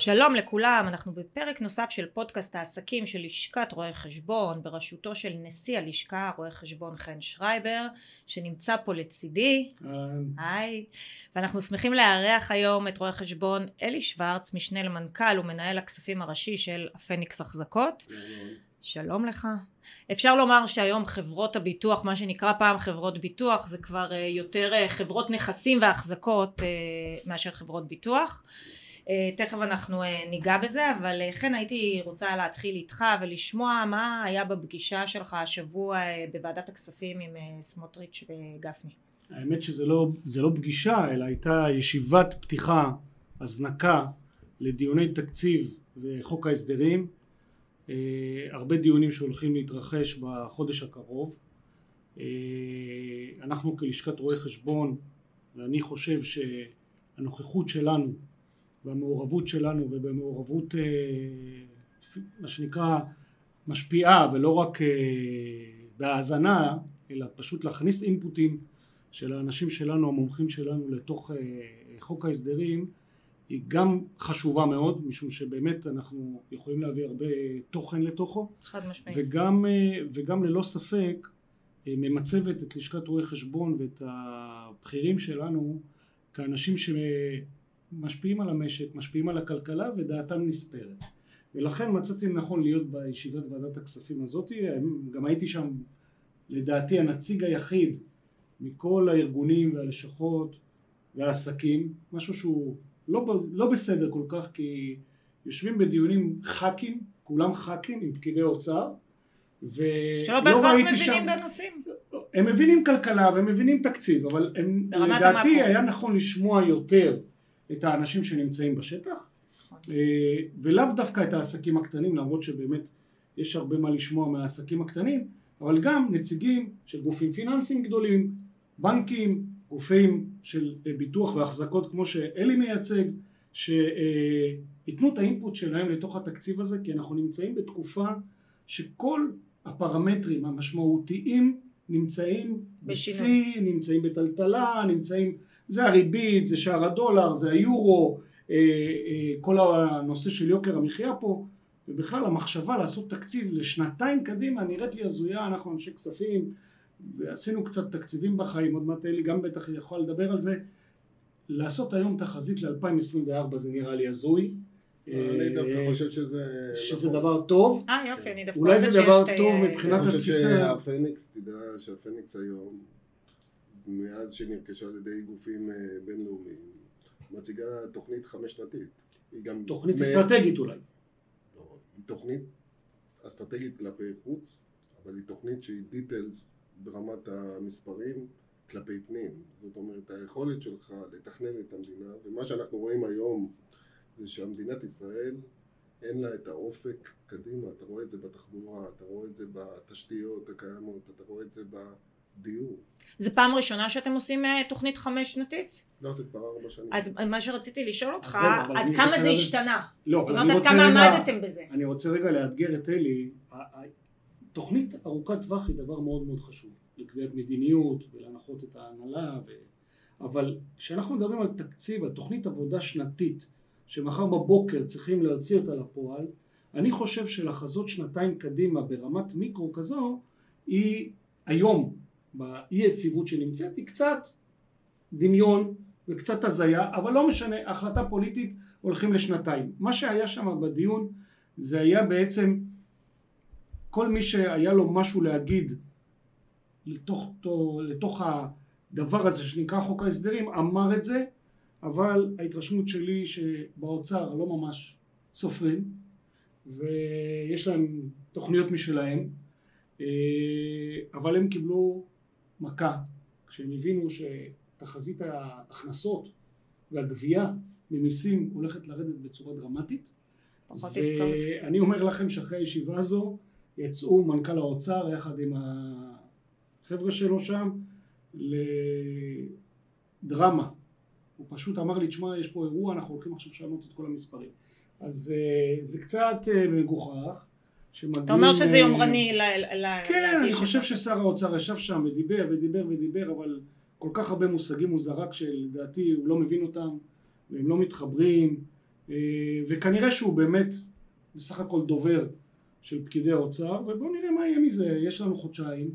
שלום לכולם, אנחנו בפרק נוסף של פודקאסט העסקים של לשכת רואי חשבון בראשותו של נשיא הלשכה רואה חשבון חן שרייבר שנמצא פה לצידי. היי. ואנחנו שמחים לארח היום את רואה חשבון אלי שוורץ משנה למנכ"ל ומנהל הכספים הראשי של הפניקס החזקות שלום לך. אפשר לומר שהיום חברות הביטוח מה שנקרא פעם חברות ביטוח זה כבר יותר חברות נכסים והחזקות מאשר חברות ביטוח תכף אנחנו ניגע בזה אבל כן הייתי רוצה להתחיל איתך ולשמוע מה היה בפגישה שלך השבוע בוועדת הכספים עם סמוטריץ' וגפני. האמת שזה לא, לא פגישה אלא הייתה ישיבת פתיחה הזנקה לדיוני תקציב וחוק ההסדרים. הרבה דיונים שהולכים להתרחש בחודש הקרוב. אנחנו כלשכת רואי חשבון ואני חושב שהנוכחות שלנו והמעורבות שלנו ובמעורבות מה שנקרא משפיעה ולא רק בהאזנה אלא פשוט להכניס אינפוטים של האנשים שלנו המומחים שלנו לתוך חוק ההסדרים היא גם חשובה מאוד משום שבאמת אנחנו יכולים להביא הרבה תוכן לתוכו. חד משמעית. וגם, וגם ללא ספק ממצבת את לשכת רואי חשבון ואת הבכירים שלנו כאנשים שמשפיעים על המשק, משפיעים על הכלכלה ודעתם נספרת. ולכן מצאתי לנכון להיות בישיבת ועדת הכספים הזאת. גם הייתי שם לדעתי הנציג היחיד מכל הארגונים והלשכות והעסקים. משהו שהוא לא, לא בסדר כל כך כי יושבים בדיונים ח"כים, כולם ח"כים עם פקידי אוצר שלא בהכרח מבינים שם, בנושאים. הם מבינים כלכלה והם מבינים תקציב אבל הם, לדעתי המקום. היה נכון לשמוע יותר את האנשים שנמצאים בשטח נכון. ולאו דווקא את העסקים הקטנים למרות שבאמת יש הרבה מה לשמוע מהעסקים הקטנים אבל גם נציגים של גופים פיננסיים גדולים, בנקים, גופים של ביטוח והחזקות כמו שאלי מייצג שייתנו את האינפוט שלהם לתוך התקציב הזה כי אנחנו נמצאים בתקופה שכל הפרמטרים המשמעותיים נמצאים בשיא, נמצאים בטלטלה, נמצאים, זה הריבית, זה שער הדולר, זה היורו, כל הנושא של יוקר המחיה פה ובכלל המחשבה לעשות תקציב לשנתיים קדימה נראית לי הזויה, אנחנו אנשי כספים ועשינו קצת תקציבים בחיים, עוד מעט אלי גם בטח יכול לדבר על זה. לעשות היום תחזית ל-2024 זה נראה לי הזוי. אני דווקא חושב שזה שזה דבר טוב. אה יופי אני דווקא אולי זה דבר טוב מבחינת התפיסה אני חושב שהפניקס תדע שהפניקס היום מאז שנרכשה על ידי גופים בינלאומיים מציגה תוכנית חמש שנתית תוכנית אסטרטגית אולי. לא, היא תוכנית אסטרטגית כלפי חוץ אבל היא תוכנית שהיא דיטלס ברמת המספרים כלפי פנים. זאת אומרת היכולת שלך לתכנן את המדינה ומה שאנחנו רואים היום זה שמדינת ישראל אין לה את האופק קדימה, אתה רואה את זה בתחבורה, אתה רואה את זה בתשתיות הקיימות, אתה רואה את זה בדיור. זה פעם ראשונה שאתם עושים תוכנית חמש שנתית? לא, זה כבר ארבע שנים. אז מה שרציתי לשאול אותך, עד כמה זה השתנה? לא, זאת אומרת, עד כמה עמדתם בזה? אני רוצה רגע לאתגר את אלי, תוכנית ארוכת טווח היא דבר מאוד מאוד חשוב, לקביעת מדיניות ולהנחות את ההנהלה, ו... אבל כשאנחנו מדברים על תקציב, על תוכנית עבודה שנתית שמחר בבוקר צריכים להוציא אותה לפועל, אני חושב שלחזות שנתיים קדימה ברמת מיקרו כזו היא היום באי יציבות שנמצאת היא קצת דמיון וקצת הזיה אבל לא משנה החלטה פוליטית הולכים לשנתיים. מה שהיה שם בדיון זה היה בעצם כל מי שהיה לו משהו להגיד לתוך, לתוך הדבר הזה שנקרא חוק ההסדרים אמר את זה אבל ההתרשמות שלי שבאוצר לא ממש סופרים ויש להם תוכניות משלהם אבל הם קיבלו מכה כשהם הבינו שתחזית ההכנסות והגבייה ממיסים הולכת לרדת בצורה דרמטית. ואני אומר לכם שאחרי הישיבה הזו יצאו מנכ"ל האוצר יחד עם החבר'ה שלו שם לדרמה. הוא פשוט אמר לי תשמע יש פה אירוע אנחנו הולכים עכשיו לשנות את כל המספרים. אז זה קצת מגוחך אתה אומר שזה יומרני כן אני חושב ששר האוצר ישב שם ודיבר ודיבר ודיבר אבל כל כך הרבה מושגים הוא זרק שלדעתי הוא לא מבין אותם והם לא מתחברים וכנראה שהוא באמת בסך הכל דובר של פקידי האוצר, ובואו נראה מה יהיה מזה, יש לנו חודשיים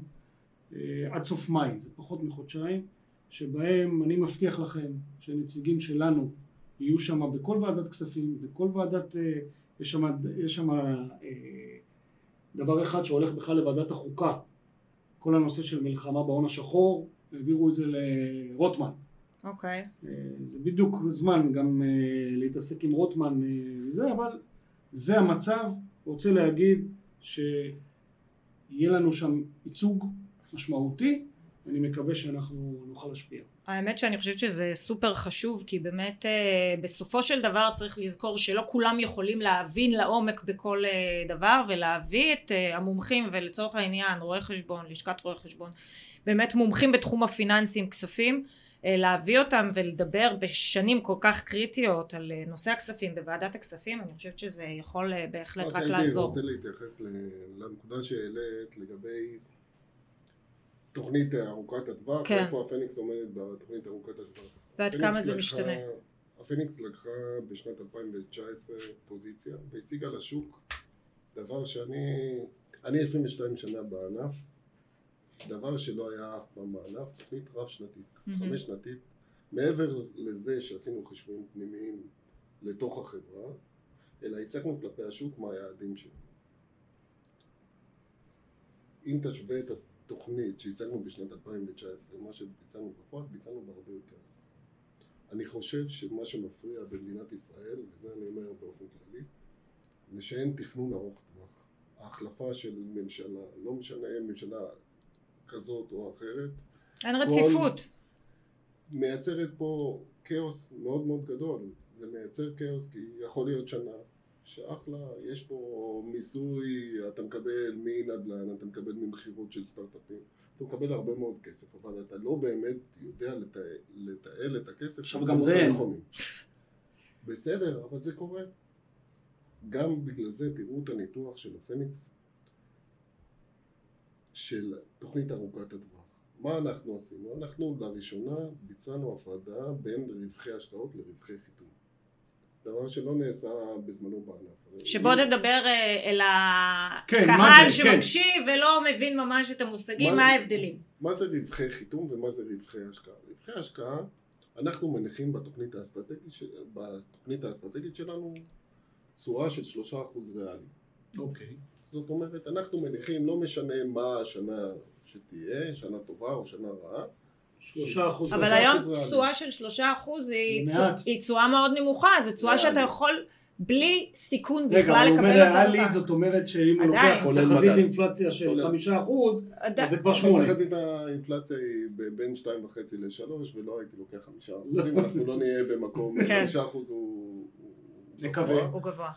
עד סוף מאי, זה פחות מחודשיים, שבהם אני מבטיח לכם שנציגים שלנו יהיו שם בכל ועדת כספים, בכל ועדת, יש שם, יש שם דבר אחד שהולך בכלל לוועדת החוקה, כל הנושא של מלחמה בהון השחור, העבירו את זה לרוטמן. אוקיי. Okay. זה בדיוק זמן גם להתעסק עם רוטמן וזה, אבל זה המצב, רוצה להגיד שיהיה לנו שם ייצוג משמעותי, אני מקווה שאנחנו נוכל להשפיע. האמת שאני חושבת שזה סופר חשוב כי באמת אה, בסופו של דבר צריך לזכור שלא כולם יכולים להבין לעומק בכל אה, דבר ולהביא את אה, המומחים ולצורך העניין רואי חשבון, לשכת רואי חשבון באמת מומחים בתחום הפיננסים כספים להביא אותם ולדבר בשנים כל כך קריטיות על נושא הכספים בוועדת הכספים אני חושבת שזה יכול בהחלט רק לעזור. אני רוצה להתייחס לנקודה שהעלית לגבי תוכנית ארוכת הטווח, כן. איפה הפניקס עומדת בתוכנית ארוכת הטווח. ועד כמה זה לקחה, משתנה. הפניקס לקחה בשנת 2019 פוזיציה והציגה לשוק דבר שאני, אני 22 שנה בענף, דבר שלא היה אף פעם בענף, תוכנית רב שנתית, mm-hmm. חמש שנתית, מעבר לזה שעשינו חשבונות פנימיים לתוך החברה, אלא הצגנו כלפי השוק מה היעדים שלנו. אם תשווה את תוכנית שהצגנו בשנת 2019, מה שביצענו בפועל, ביצענו בהרבה יותר. אני חושב שמה שמפריע במדינת ישראל, וזה אני אומר באופן כללי, זה שאין תכנון ארוך טווח. ההחלפה של ממשלה, לא משנה ממשלה כזאת או אחרת. אין רציפות. מייצרת פה כאוס מאוד מאוד גדול. זה מייצר כאוס כי יכול להיות שנה שאחלה, יש פה מיסוי, אתה מקבל מנדל"ן, אתה מקבל ממכירות של סטארט-אפים, אתה מקבל הרבה מאוד כסף, אבל אתה לא באמת יודע לתעל, לתעל את הכסף. עכשיו גם זה אין. בסדר, אבל זה קורה. גם בגלל זה תראו את הניתוח של הפניקס של תוכנית ארוכת הטווח. מה אנחנו עשינו? אנחנו לראשונה ביצענו הפרדה בין רווחי השקעות לרווחי חיתום. דבר שלא נעשה בזמנו בענף. שבוא נדבר אה, אל כן, הקהל כן, שמקשיב כן. ולא מבין ממש את המושגים, מה, מה ההבדלים? מה זה רווחי חיתום ומה זה רווחי השקעה? רווחי השקעה, אנחנו מניחים בתוכנית האסטרטגית, בתוכנית האסטרטגית שלנו תשואה של שלושה אחוז ריאלי. אוקיי. זאת אומרת, אנחנו מניחים, לא משנה מה השנה שתהיה, שנה טובה או שנה רעה, שלושה אחוז. אבל היום תשואה של שלושה אחוז היא תשואה מאוד נמוכה, זו תשואה שאתה יכול בלי סיכון בכלל לקבל אותה. רגע, הוא אומר ריאלית, זאת אומרת שאם הוא לוקח תחזית אינפלציה של חמישה אחוז, אז זה כבר שמונה. תחזית האינפלציה היא בין שתיים וחצי לשלוש, ולא הייתי לוקח חמישה אחוזים, אנחנו לא נהיה במקום, כן. חמישה אחוז הוא גבוה.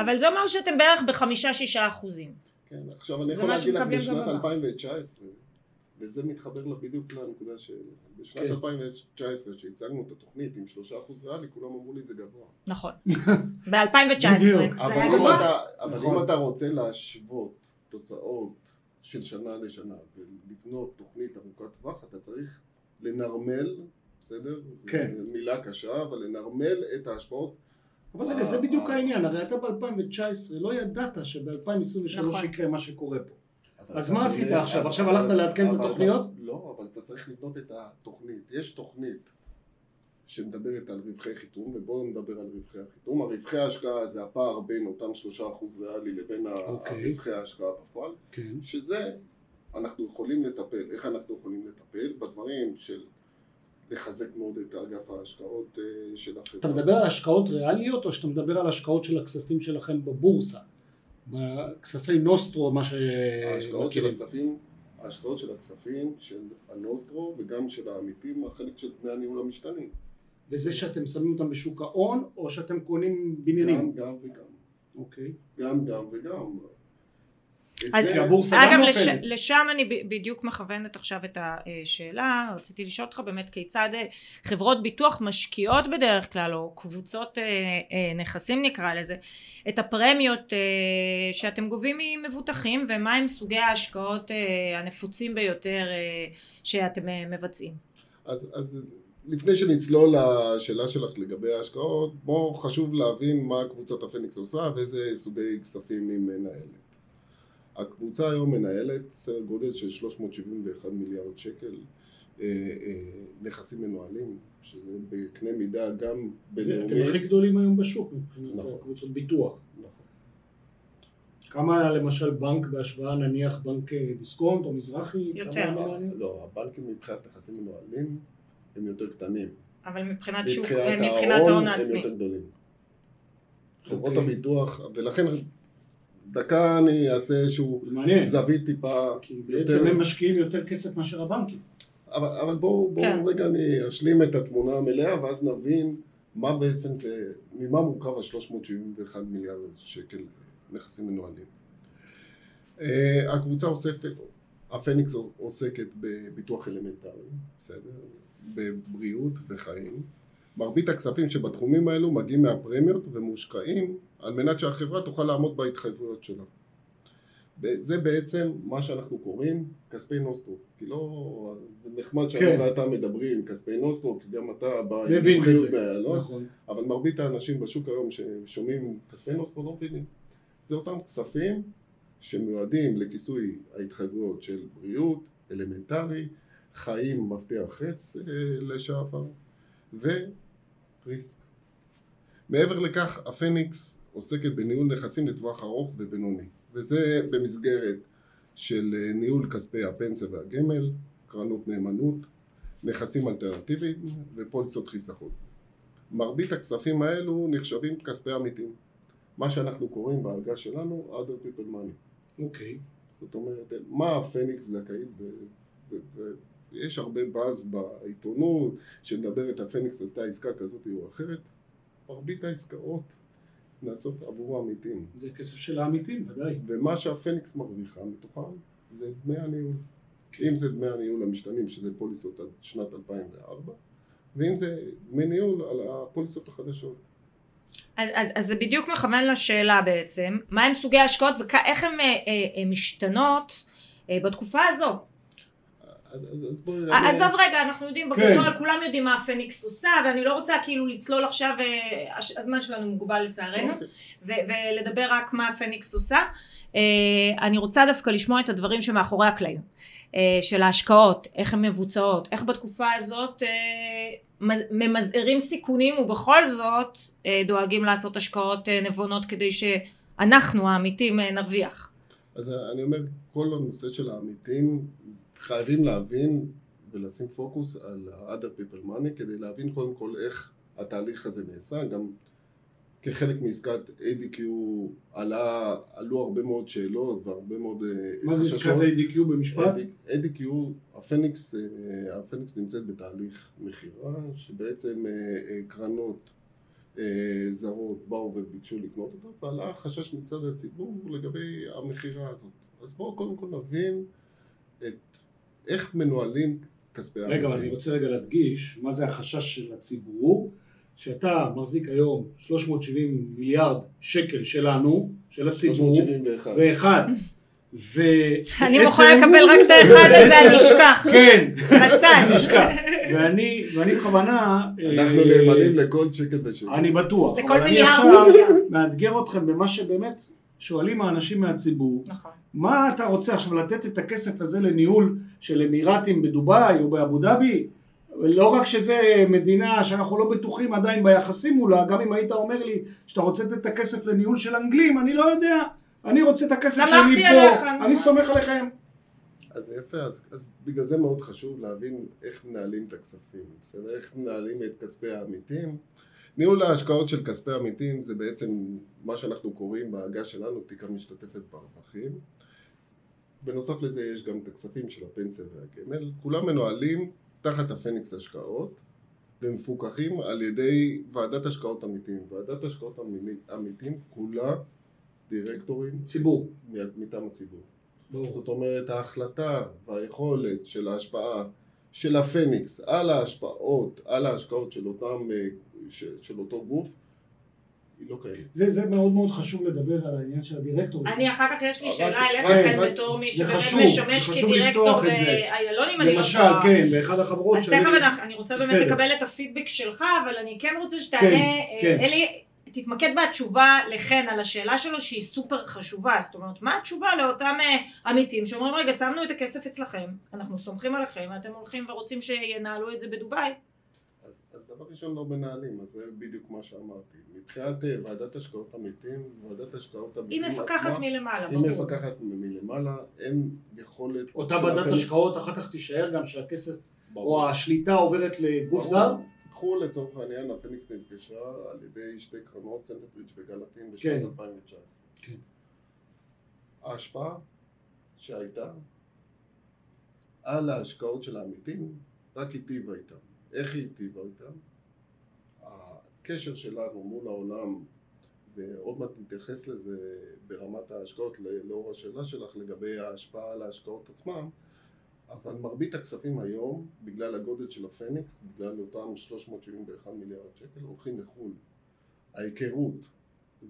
אבל זה אומר שאתם בערך בחמישה-שישה אחוזים. כן, עכשיו אני יכול להגיד לך בשנת 2019 וזה מתחבר לה בדיוק לנקודה שבשנת כן. 2019 שהצגנו את התוכנית עם שלושה אחוז ריאלי כולם אמרו לי זה גבוה. נכון. ב-2019 אבל, אם אתה, אבל נכון. אם אתה רוצה להשוות תוצאות של שנה לשנה ולבנות תוכנית ארוכת טווח אתה צריך לנרמל, בסדר? כן. זו מילה קשה, אבל לנרמל את ההשפעות אבל רגע, זה בדיוק העניין, הרי אתה ב-2019 לא ידעת שב-2023 נכון. יקרה מה שקורה פה. אז מה עשית עכשיו? עכשיו הלכת לעדכן את התוכניות? לא, אבל אתה צריך לבנות את התוכנית. יש תוכנית שמדברת על רווחי חיתום, ובואו נדבר על רווחי החיתום. הרווחי ההשקעה זה הפער בין אותם שלושה אחוז ריאלי לבין אוקיי. רווחי ההשקעה בפועל, כן. שזה אנחנו יכולים לטפל. איך אנחנו יכולים לטפל? בדברים של לחזק מאוד את אגף ההשקעות אה, של החברה. אתה מדבר על השקעות ריאליות או שאתה מדבר על השקעות של הכספים שלכם בבורסה? בכספי נוסטרו, מה ש... ההשקעות של הכספים, ההשקעות של הכספים של הנוסטרו וגם של העמיתים, החלק של דמי הניהול המשתנים. וזה שאתם שמים אותם בשוק ההון, או שאתם קונים בניינים? גם, גם וגם. אוקיי. גם, גם וגם. אז אגב לש, לשם אני בדיוק מכוונת עכשיו את השאלה רציתי לשאול אותך באמת כיצד אה, חברות ביטוח משקיעות בדרך כלל או קבוצות אה, אה, נכסים נקרא לזה את הפרמיות שאתם גובים ממבוטחים ומה הם סוגי ההשקעות הנפוצים ביותר שאתם מבצעים? אז, אז לפני שנצלול לשאלה שלך לגבי ההשקעות, בואו חשוב להבין מה קבוצת הפניקס עושה ואיזה סוגי כספים היא מנהלת. הקבוצה היום מנהלת סדר גודל של 371 מיליארד שקל אה, אה, נכסים מנוהלים, שזה בקנה מידה גם בינלאומי. אתם הכי גדולים היום בשוק מבחינת נכון. קבוצות ביטוח. נכון. כמה למשל בנק בהשוואה נניח בנק אה, דיסקונט או מזרחי? יותר. לא, הבנקים מבחינת נכסים מנוהלים הם יותר קטנים. אבל מבחינת שוק, מבחינת ההון העצמי. הם יותר גדולים. חברות אוקיי. הביטוח, ולכן דקה אני אעשה איזשהו זווית טיפה. כי בעצם הם משקיעים יותר כסף מאשר הבנקים. אבל, אבל בואו בוא כן. רגע אני אשלים את התמונה המלאה ואז נבין מה בעצם זה, ממה מורכב ה-371 מיליארד שקל נכסים מנוהלים. Uh, הקבוצה אוספת, הפניקס עוסקת בביטוח אלמנטרי, בסדר? בבריאות וחיים. מרבית הכספים שבתחומים האלו מגיעים מהפרמיות ומושקעים על מנת שהחברה תוכל לעמוד בהתחייבויות שלה. זה בעצם מה שאנחנו קוראים כספי נוסטרו. כי לא, זה נחמד שאני כן. ואתה מדברים כספי נוסטרו, כי גם אתה בא עם מומחיות באיילון, נכון. אבל מרבית האנשים בשוק היום ששומעים כספי נוסטרו לא מבינים. זה אותם כספים שמיועדים לכיסוי ההתחייבויות של בריאות, אלמנטרי, חיים מפתח חץ אה, לשעבר וריסק. מעבר לכך הפניקס עוסקת בניהול נכסים לטווח ארוך ובינוני וזה במסגרת של אה, ניהול כספי הפנסיה והגמל, קרנות נאמנות, נכסים אלטרנטיביים ופוליסות חיסכון. מרבית הכספים האלו נחשבים כספי עמיתים, מה שאנחנו קוראים בעגה שלנו other people money. אוקיי. Okay. זאת אומרת, מה הפניקס זכאית ויש הרבה באז בעיתונות שמדברת על פניקס עשתה עסקה כזאת או אחרת, מרבית העסקאות נעשות עבור העמיתים. זה כסף של העמיתים, ודאי. ומה שהפניקס מרוויחה מתוכם זה דמי הניהול. כן. אם זה דמי הניהול המשתנים, שזה פוליסות עד שנת 2004, ואם זה דמי ניהול על הפוליסות החדשות. אז, אז, אז זה בדיוק מכוון לשאלה בעצם, מה הם סוגי ההשקעות ואיך הן אה, אה, משתנות אה, בתקופה הזו. אז בואי... עזוב רגע, אנחנו יודעים כן. בגדול, כולם יודעים מה הפניקס עושה, ואני לא רוצה כאילו לצלול עכשיו, אה, הזמן שלנו מוגבל לצערנו, אוקיי. ולדבר רק מה הפניקס עושה. אה, אני רוצה דווקא לשמוע את הדברים שמאחורי הקלעים, אה, של ההשקעות, איך הן מבוצעות, איך בתקופה הזאת ממזערים סיכונים ובכל זאת דואגים לעשות השקעות נבונות כדי שאנחנו העמיתים נרוויח. אז אני אומר, כל הנושא של העמיתים חייבים להבין ולשים פוקוס על ה-other people money כדי להבין קודם כל איך התהליך הזה נעשה, גם כחלק מעסקת ADQ עלה, עלו הרבה מאוד שאלות והרבה מאוד אה, מה זה עסקת ADQ במשפט? ADQ, הפניקס, אה, הפניקס נמצאת בתהליך מכירה שבעצם אה, קרנות זרות באו וביקשו לקנות אותה ועלה חשש מצד הציבור לגבי המכירה הזאת. אז בואו קודם כל נבין את איך מנוהלים כספי העמיתים. רגע, אני רוצה רגע להדגיש מה זה החשש של הציבור, שאתה מחזיק היום 370 מיליארד שקל שלנו, של הציבור, 371. ואחד. ו... אני מוכנה לקבל רק את האחד הזה, אני אשכח. כן. בצד. ואני, ואני בכוונה... אנחנו אה, נאמנים לכל שקל ושקל. אני בטוח. לכל מיליארד. אני עכשיו מאתגר אתכם במה שבאמת שואלים האנשים מהציבור, נכון. מה אתה רוצה עכשיו לתת את הכסף הזה לניהול של אמירתים בדובאי או באבו דאבי? לא רק שזה מדינה שאנחנו לא בטוחים עדיין ביחסים מולה, גם אם היית אומר לי שאתה רוצה לתת את הכסף לניהול של אנגלים, אני לא יודע, אני רוצה את הכסף שלי פה, אני סומך עליכם. אז יפה, אז, אז בגלל זה מאוד חשוב להבין איך מנהלים את הכספים, בסדר? איך מנהלים את כספי העמיתים. ניהול ההשקעות של כספי עמיתים זה בעצם מה שאנחנו קוראים בעגה שלנו תיק המשתתפת ברווחים. בנוסף לזה יש גם את הכספים של הפנסיה והגמל, כולם מנוהלים תחת הפניקס השקעות ומפוקחים על ידי ועדת השקעות עמיתים. ועדת השקעות עמיתים כולה דירקטורים ציבור מטעם הציבור. ברור. זאת אומרת ההחלטה והיכולת של ההשפעה של הפניקס על ההשפעות, על ההשקעות של אותם של, של אותו גוף היא לא קיימת. זה, זה מאוד מאוד חשוב לדבר על העניין של הדירקטורים. אני אחר כך יש לי שאלה אליך, כן, חן, בתור מי שבאמת משמש כדירקטור. באיילון, אם אני לא למשל, טועה. כן, באחד החברות אז תכף אני רוצה באמת. לקבל את הפידבק שלך, אבל אני כן רוצה שתענה, כן, אה, כן. אלי, תתמקד בתשובה לחן על השאלה שלו שהיא סופר חשובה, זאת אומרת, מה התשובה לאותם אה, עמיתים שאומרים, רגע, שמנו את הכסף אצלכם, אנחנו סומכים עליכם, ואתם הולכים ורוצים שינהלו את זה בדובאי. אז, אז דבר ראשון לא מנהלים, אז זה בדיוק מה שאמרתי. מבחינת אה, ועדת השקעות עמיתים, ועדת השקעות היא עמיתים מפקחת מלמעלה, היא ברור. מפקחת מ- מלמעלה, אין יכולת... אותה ועדת השקעות אחר כך תישאר גם שהכסף ברור. או השליטה עוברת לגוף זר? קחו לצורך העניין, הפניקס נרכשה על ידי שתי קרנות, Centerbridge ו Gallatin בשנת כן. 2019. כן. ההשפעה שהייתה על ההשקעות של העמיתים רק היטיבה איתם. איך היא היטיבה איתם? הקשר שלנו מול העולם, ועוד מעט נתייחס לזה ברמת ההשקעות לאור השאלה שלך לגבי ההשפעה על ההשקעות עצמם, אבל מרבית הכספים היום, בגלל הגודל של הפניקס, בגלל אותם 371 מיליארד שקל, הולכים לחו"ל. ההיכרות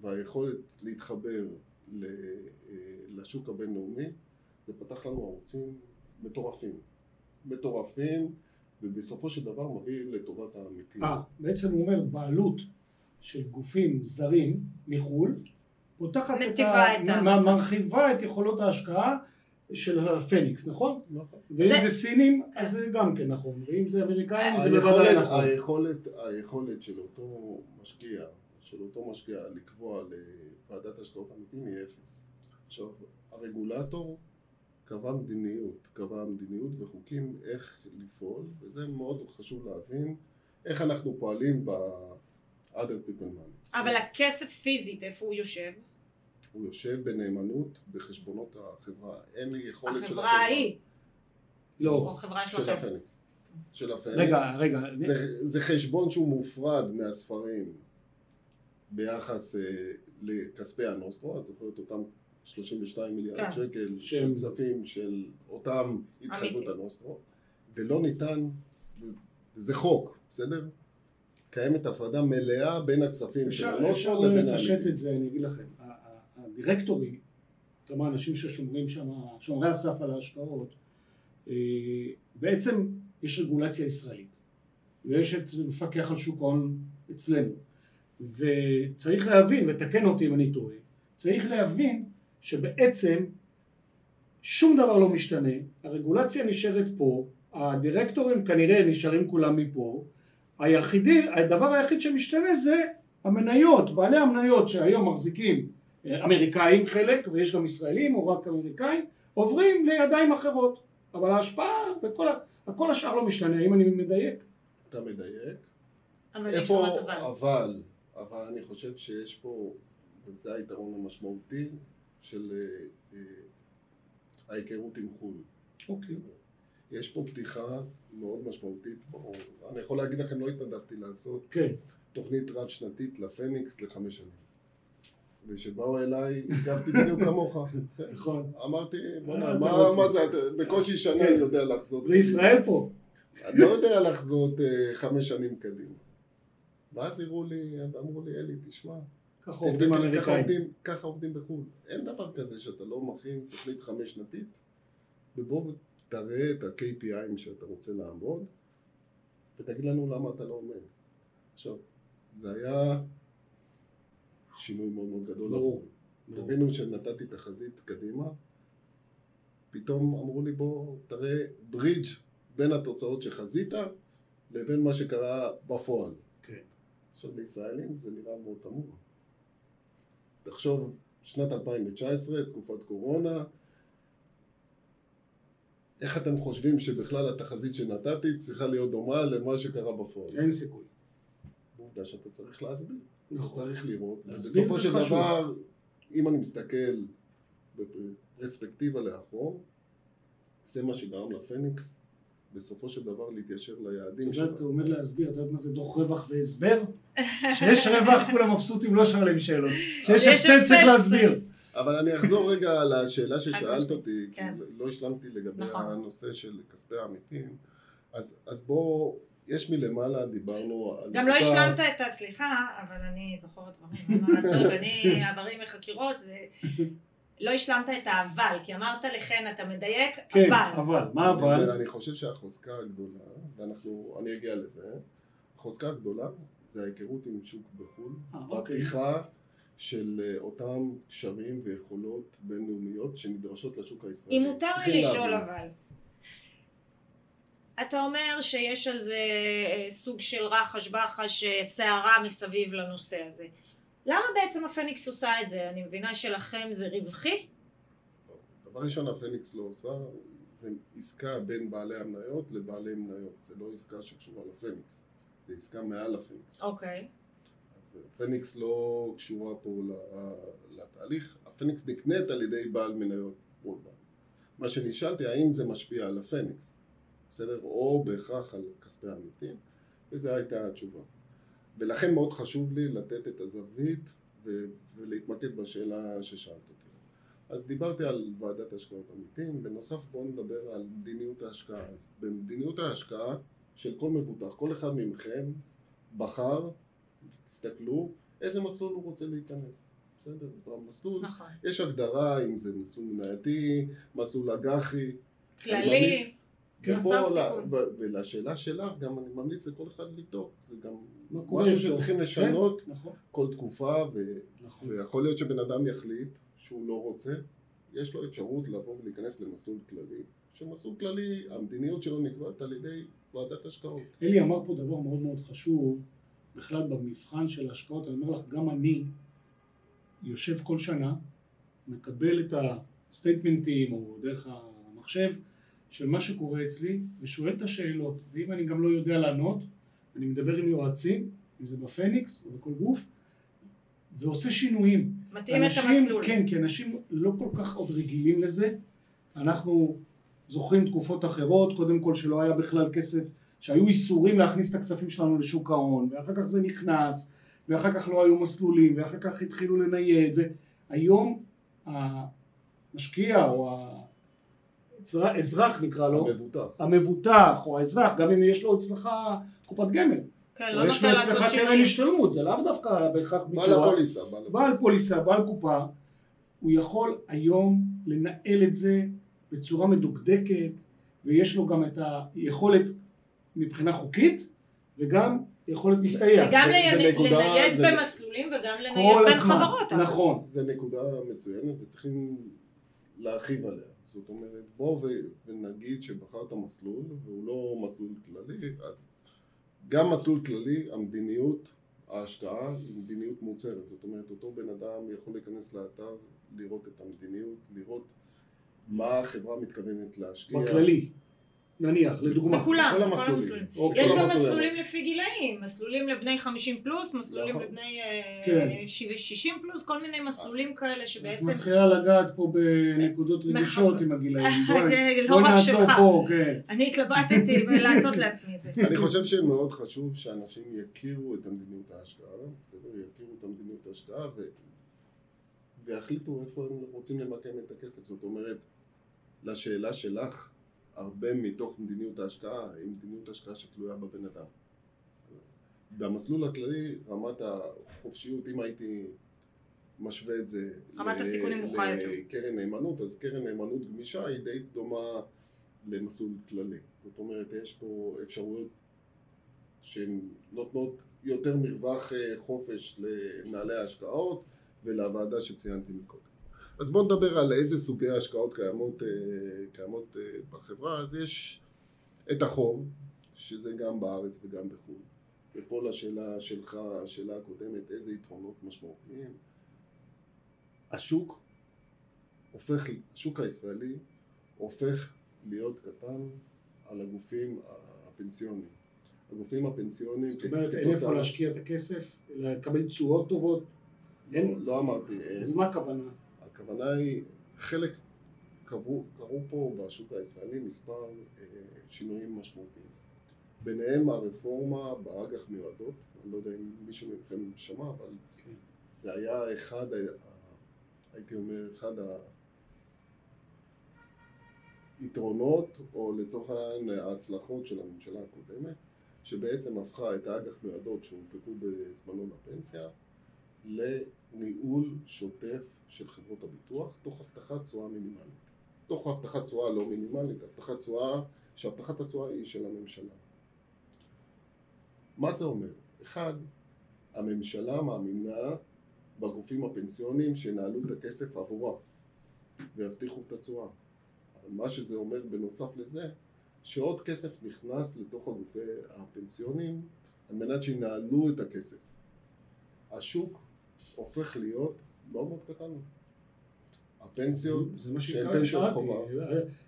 והיכולת להתחבר אה, לשוק הבינלאומי, זה פתח לנו ערוצים מטורפים. מטורפים, ובסופו של דבר מביא לטובת העמיתים. אה, בעצם הוא אומר בעלות של גופים זרים מחו"ל פותחת את ה... מרחיבה את יכולות ההשקעה של הפניקס, נכון? נכון. ואם זה- זה סינים אז זה גם כן נכון, ואם זה אמריקאים זה בוודאי נכון. היכולת, היכולת של אותו משקיע, של אותו משקיע לקבוע לוועדת השקעות עמיתים היא אפס. עכשיו, הרגולטור קבע מדיניות, קבע מדיניות וחוקים איך לפעול, וזה מאוד חשוב להבין איך אנחנו פועלים ב-other people money. אבל הכסף פיזית, איפה הוא יושב? הוא יושב בנאמנות בחשבונות החברה, אין לי יכולת של החברה ההיא, לא. או חברה של. הפניקס. של הפניקס. רגע, רגע, זה, זה חשבון שהוא מופרד מהספרים ביחס אה, לכספי הנוסטרו, את זוכרת אותם 32 מיליארד כן. שקל של שהם- כספים של אותם התחייבות. הנוסטרו, ולא ניתן, וזה חוק, בסדר? קיימת הפרדה מלאה בין הכספים של אפשר, אפשר הנוסטרו לבין לפשט העמיתים. את זה, אני אגיד לכם, הדירקטורים, כלומר האנשים ששומרים שם, שומרי הסף על ההשקעות, אה, בעצם יש רגולציה ישראלית, ויש את מפקח על שוק ההון אצלנו, וצריך להבין, ותקן אותי אם אני טועה, צריך להבין שבעצם שום דבר לא משתנה, הרגולציה נשארת פה, הדירקטורים כנראה נשארים כולם מפה, היחידי, הדבר היחיד שמשתנה זה המניות, בעלי המניות שהיום מחזיקים אמריקאים חלק ויש גם ישראלים או רק אמריקאים עוברים לידיים אחרות אבל ההשפעה וכל. הכל השאר לא משתנה, האם אני מדייק? אתה מדייק. איפה, אבל. אבל, אני חושב שיש פה, וזה היתרון המשמעותי של אה, אה, ההיכרות עם חו"ל. אוקיי. יש פה פתיחה מאוד משמעותית. אני יכול להגיד לכם, לא התנדבתי לעשות כן, תוכנית רב שנתית לפניקס לחמש שנים. וכשבאו אליי, הגבתי בדיוק כמוך. נכון. אמרתי, מה בוא'נה, אתם מה רוצים?" מה זה, בקושי שנה כן. אני יודע לחזות. זה ישראל פה. אני לא יודע לחזות אה, חמש שנים קדימה. ואז הראו לי, ואמרו לי, אלי, תשמע, ככה עובדים אמריקאים. ככה עובדים בחו"ל. אין דבר כזה שאתה לא מכין תוכנית חמש שנתית, ובוא תראה את ה-KPIים שאתה רוצה לעמוד, ותגיד לנו למה אתה לא עומד. עכשיו, זה היה שינוי מאוד מאוד גדול. ברור. תבינו שנתתי תחזית קדימה, פתאום אמרו לי בוא תראה ברידג' בין התוצאות שחזית לבין מה שקרה בפועל. כן. עכשיו לישראלים זה נראה מאוד תמוה. תחשוב, שנת 2019, תקופת קורונה, איך אתם חושבים שבכלל התחזית שנתתי צריכה להיות דומה למה שקרה בפועל? אין סיכוי. עובדה שאתה צריך להסביר. אתה נכון. צריך לראות. בסופו של חשוב. דבר, אם אני מסתכל בפרספקטיבה לאחור, זה מה שגרם לפניקס בסופו של דבר להתיישר ליעדים את יודעת, שלה. הוא אומר להסביר, את יודעת מה זה דוח רווח והסבר? שיש רווח כולם מבסוטים לא שואלים שאלות. כשיש שיש הפסד צריך להסביר. אבל אני אחזור רגע על השאלה ששאלת אותי, כי כן. לא השלמתי לגבי נכון. הנושא של כספי העמיתים. אז, אז בואו יש מלמעלה, דיברנו על... גם לא השלמת את הסליחה, אבל אני זוכרת דברים, מה לעשות, אני עברי מחקירות, זה... לא השלמת את האבל, כי אמרת לכן, אתה מדייק, כן, אבל. אבל, מה אבל? אני חושב שהחוזקה הגדולה, ואנחנו, אני אגיע לזה, החוזקה הגדולה זה ההיכרות עם שוק בחו"ל, אה, אוקיי. בפתיחה של אה, אותם קשרים ויכולות בינלאומיות שנדרשות לשוק הישראלי. אם מותר לי לשאול אבל. אתה אומר שיש על זה אה, סוג של רחש בחש, סערה מסביב לנושא הזה. למה בעצם הפניקס עושה את זה? אני מבינה שלכם זה רווחי? דבר ראשון הפניקס לא עושה, זה עסקה בין בעלי המניות לבעלי מניות, זה לא עסקה שקשורה לפניקס, זה עסקה מעל הפניקס. אוקיי. Okay. אז הפניקס לא קשורה פה לתהליך, הפניקס נקנית על ידי בעל מניות מול בעל. מה שנשאלתי, האם זה משפיע על הפניקס, בסדר? או בהכרח על כספי העמיתים, וזו הייתה התשובה. ולכן מאוד חשוב לי לתת את הזווית ו- ולהתמקד בשאלה ששאלת אותי. אז דיברתי על ועדת השקעות עמיתים, בנוסף בואו נדבר על מדיניות ההשקעה. אז במדיניות ההשקעה של כל מבוטח, כל אחד מכם בחר, תסתכלו, איזה מסלול הוא רוצה להיכנס. בסדר? במסלול, נכון. יש הגדרה אם זה מסלול מנייתי, מסלול אג"חי. כללי. ופה, ולשאלה שלך, גם אני ממליץ לכל אחד לבדוק, זה גם משהו שצריכים לשנות כן, נכון. כל תקופה, ו... נכון. ויכול להיות שבן אדם יחליט שהוא לא רוצה, יש לו אפשרות לבוא ולהיכנס למסלול כללי, שמסלול כללי, המדיניות שלו נקבעת על ידי ועדת השקעות. אלי אמר פה דבר מאוד מאוד חשוב, בכלל במבחן של ההשקעות, אני אומר לך, גם אני יושב כל שנה, מקבל את הסטייטמנטים או דרך המחשב של מה שקורה אצלי ושואל את השאלות ואם אני גם לא יודע לענות אני מדבר עם יועצים אם זה בפניקס או בכל גוף ועושה שינויים. מתאים אנשים, את המסלול. כן כי אנשים לא כל כך עוד רגילים לזה. אנחנו זוכרים תקופות אחרות קודם כל שלא היה בכלל כסף שהיו איסורים להכניס את הכספים שלנו לשוק ההון ואחר כך זה נכנס ואחר כך לא היו מסלולים ואחר כך התחילו לנייד והיום המשקיע או אזרח נקרא לו, המבוטח, המבוטח או האזרח, גם אם יש לו אצלך קופת גמל, כן, לא יש לו אצלך קרן השתלמות, זה לאו דווקא בהכרח ביטוח, בעל הפוליסה, בעל פוליסה, בעל קופה, הוא יכול היום לנהל את זה בצורה מדוקדקת ויש לו גם את היכולת מבחינה חוקית וגם יכולת להסתייע. זה גם לנייד במסלולים וגם לנייד בין חברות. נכון. זה נקודה מצוינת וצריכים להרחיב עליה. זאת אומרת, בוא ונגיד שבחרת מסלול והוא לא מסלול כללי, אז גם מסלול כללי, המדיניות, ההשקעה היא מדיניות מוצהרת. זאת אומרת, אותו בן אדם יכול להיכנס לאתר, לראות את המדיניות, לראות מה החברה מתכוונת להשקיע. בכללי. נניח, לדוגמה. בכולם, בכל המסלולים. יש גם מסלולים לפי גילאים, מסלולים לבני 50 פלוס, מסלולים נכון. לבני כן. 60 פלוס, כל מיני מסלולים כאלה שבעצם... את מתחילה לגעת פה בנקודות רגישות עם הגילאים. לא רק שלך. כן. אני התלבטתי לעשות לעצמי את זה. אני חושב שמאוד חשוב שאנשים יכירו את המדיניות ההשקעה, בסדר? יכירו את המדיניות ההשקעה ויחליטו איפה הם רוצים למקם את הכסף. זאת אומרת, לשאלה שלך הרבה מתוך מדיניות ההשקעה היא מדיניות השקעה שתלויה בבן אדם. במסלול הכללי רמת החופשיות, אם הייתי משווה את זה רמת הסיכון נמוכה יותר. לקרן נאמנות, אז קרן נאמנות גמישה היא די דומה למסלול כללי. זאת אומרת, יש פה אפשרויות שהן נותנות יותר מרווח אה, חופש למנהלי ההשקעות ולוועדה שציינתי מקודם. אז בואו נדבר על איזה סוגי השקעות קיימות, אה, קיימות אה, בחברה. אז יש את החוב, שזה גם בארץ וגם בחו"ל. ופה לשאלה שלך, השאלה הקודמת, איזה יתרונות משמעותיים. השוק הופך, השוק הישראלי הופך להיות קטן על הגופים הפנסיוניים. הגופים הפנסיוניים... זאת אומרת, אין איפה להשקיע את הכסף, לקבל תשואות טובות? לא, לא אמרתי. אז מה הכוונה? הכוונה היא, חלק קרו, קרו פה בשוק הישראלי מספר אה, שינויים משמעותיים. ביניהם הרפורמה באג"ח מיועדות, אני לא יודע אם מישהו מכם שמע, אבל כן. זה היה אחד, הייתי אומר, אחד היתרונות, או לצורך העניין ההצלחות של הממשלה הקודמת, שבעצם הפכה את האג"ח מיועדות שהונפקו בזמנו לפנסיה לניהול שוטף של חברות הביטוח תוך הבטחת תשואה מינימלית. תוך הבטחת תשואה לא מינימלית, הבטחת תשואה, שהבטחת התשואה היא של הממשלה. מה זה אומר? אחד, הממשלה מאמינה בגופים הפנסיוניים שינהלו את הכסף עבורה ויבטיחו את התשואה. מה שזה אומר בנוסף לזה, שעוד כסף נכנס לתוך הגופי הפנסיוניים על מנת שינהלו את הכסף. השוק הופך להיות מאוד מאוד קטן. הפנסיות, זה מה שהן חובה.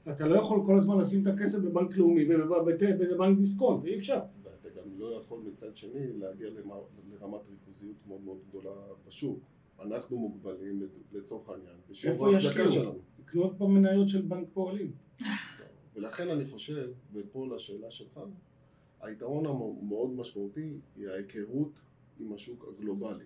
אתה לא יכול כל הזמן לשים את הכסף בבנק לאומי ובבנק דיסקונט, אי אפשר. ואתה גם לא יכול מצד שני להגיע לרמת ריכוזיות מאוד מאוד גדולה בשוק. אנחנו מוגבלים לצורך העניין איפה ישקיעו? יקנו עוד פעם מניות של בנק פועלים. ולכן אני חושב, ופה לשאלה שלך, היתרון המאוד משמעותי היא ההיכרות עם השוק הגלובלי.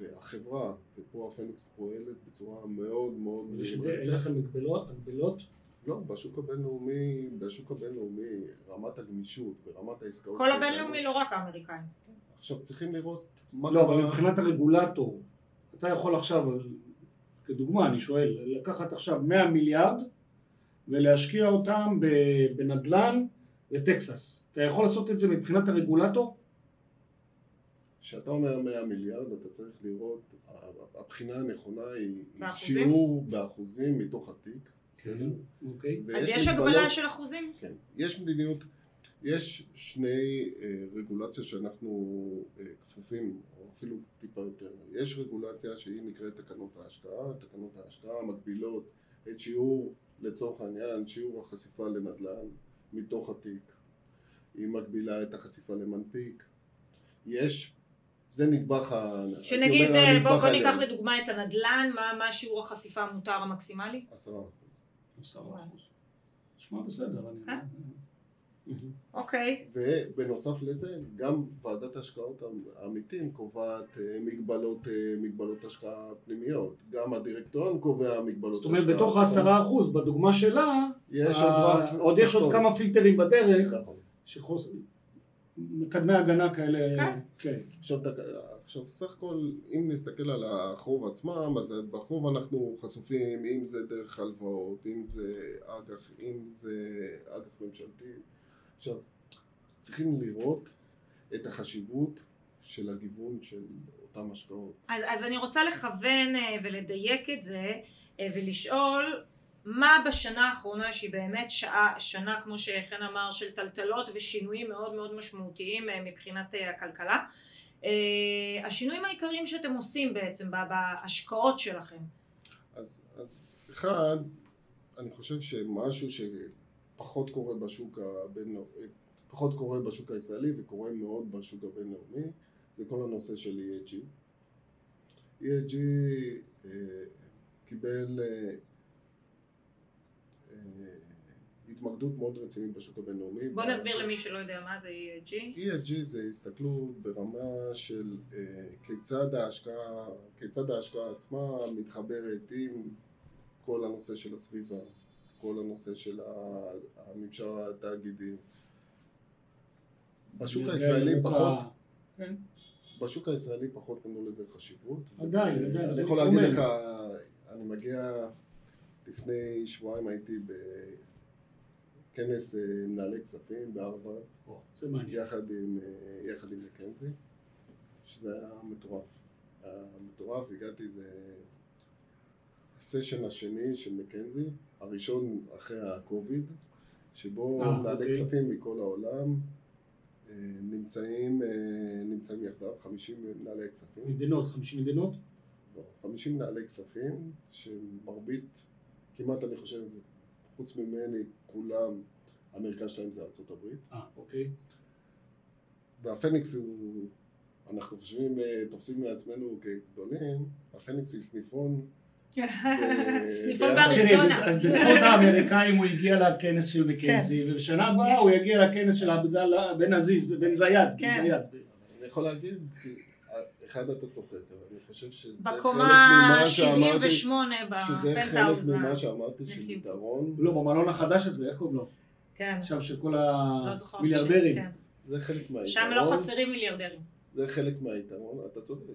והחברה, ופה הפניקס פועלת בצורה מאוד מאוד. אין לכם מגבלות? הגבלות? לא, בשוק הבינלאומי, בשוק הבינלאומי רמת הגמישות ורמת העסקאות... כל הבינלאומי, לא רק האמריקאים. עכשיו צריכים לראות מה לא, אבל מבחינת הרגולטור, אתה יכול עכשיו, כדוגמה אני שואל, לקחת עכשיו 100 מיליארד ולהשקיע אותם בנדל"ן בטקסס. אתה יכול לעשות את זה מבחינת הרגולטור? כשאתה אומר 100 מיליארד אתה צריך לראות, הבחינה הנכונה היא באחוזים? שיעור באחוזים מתוך התיק, בסדר? אוקיי. אז יש הגבלה של אחוזים? כן, יש מדיניות, יש שני אה, רגולציות שאנחנו אה, כפופים, או אפילו טיפה יותר, יש רגולציה שהיא נקראת תקנות ההשקעה, תקנות ההשקעה מגבילות את שיעור, לצורך העניין, שיעור החשיפה לנדל"ן מתוך התיק, היא מגבילה את החשיפה למנפיק, יש זה נדבך ה... שנגיד, אה, בוא, בוא ניקח לדוגמה את הנדל"ן, מה, מה שיעור החשיפה המותר המקסימלי? עשרה אחוז. עשרה אחוז. נשמע בסדר. אני... אה? אוקיי. ובנוסף לזה, גם ועדת ההשקעות העמיתים קובעת אה, מגבלות, מגבלות השקעה פנימיות. גם הדירקטוריון קובע מגבלות השקעה. זאת אומרת, בתוך העשרה אחוז, בדוגמה שלה, יש עוד יש עוד כמה פילטרים בדרך. נכון. מקדמי הגנה כאלה, כן. כן. עכשיו, עכשיו סך הכל אם נסתכל על החוב עצמם אז בחוב אנחנו חשופים אם זה דרך הלוואות, אם זה אג"ח, אם זה אג"ח ממשלתי עכשיו צריכים לראות את החשיבות של הגיוון של אותם השקעות. אז, אז אני רוצה לכוון אה, ולדייק את זה אה, ולשאול מה בשנה האחרונה שהיא באמת שעה, שנה כמו שחן אמר של טלטלות ושינויים מאוד מאוד משמעותיים אה, מבחינת אה, הכלכלה אה, השינויים העיקריים שאתם עושים בעצם בהשקעות שלכם? אז, אז אחד אני חושב שמשהו שפחות קורה בשוק הבינלאומי פחות קורה בשוק הישראלי וקורה מאוד בשוק הבינלאומי זה כל הנושא של EAG EAG קיבל התמקדות מאוד רצינית בשוק הבינלאומי. בוא נסביר למי שלא יודע מה זה ESG. ESG זה הסתכלות ברמה של uh, כיצד ההשקעה, כיצד ההשקעה עצמה מתחברת עם כל הנושא של הסביבה, כל הנושא של הממשל התאגידי. בשוק הישראלי פחות, כן. בשוק הישראלי פחות נתנו לזה חשיבות. עדיין, עדיין. אני יכול להגיד לך, אני מגיע, לפני שבועיים הייתי ב... כנס אה, מנהלי כספים בהרווארד, יחד עם, אה, יחד עם מקנזי, שזה היה מטורף. היה מטורף, הגעתי, זה הסשן השני של מקנזי, הראשון אחרי הקוביד, שבו אה, מנהלי אוקיי. כספים מכל העולם נמצאים, נמצאים יחדיו, 50 מנהלי כספים. מדינות, 50 מדינות? לא, 50 מנהלי כספים, שמרבית, כמעט אני חושב, חוץ ממני, כולם, המרכז שלהם זה ארצות הברית. אה, אוקיי. והפניקס הוא, אנחנו חושבים, אה, תופסים מעצמנו כגדולים, הפניקס היא סניפון. סניפון באריזונה. אז בזכות האמריקאים הוא הגיע לכנס של מקנזי, כן. ובשנה הבאה הוא יגיע לכנס של עבדאללה בן עזיז, בן זיאד. כן. אני יכול להגיד, אחד אתה צוחק, אבל אני חושב שזה חלק ממה שאמרתי, שזה חלק ממה שאמרתי של יתרון. לא, במלון החדש הזה, איך קוראים לו? כן. עכשיו של כל המיליארדרים. כן. זה חלק מהיתרון. שם לא חסרים מיליארדרים. זה חלק מהיתרון, אתה צודק.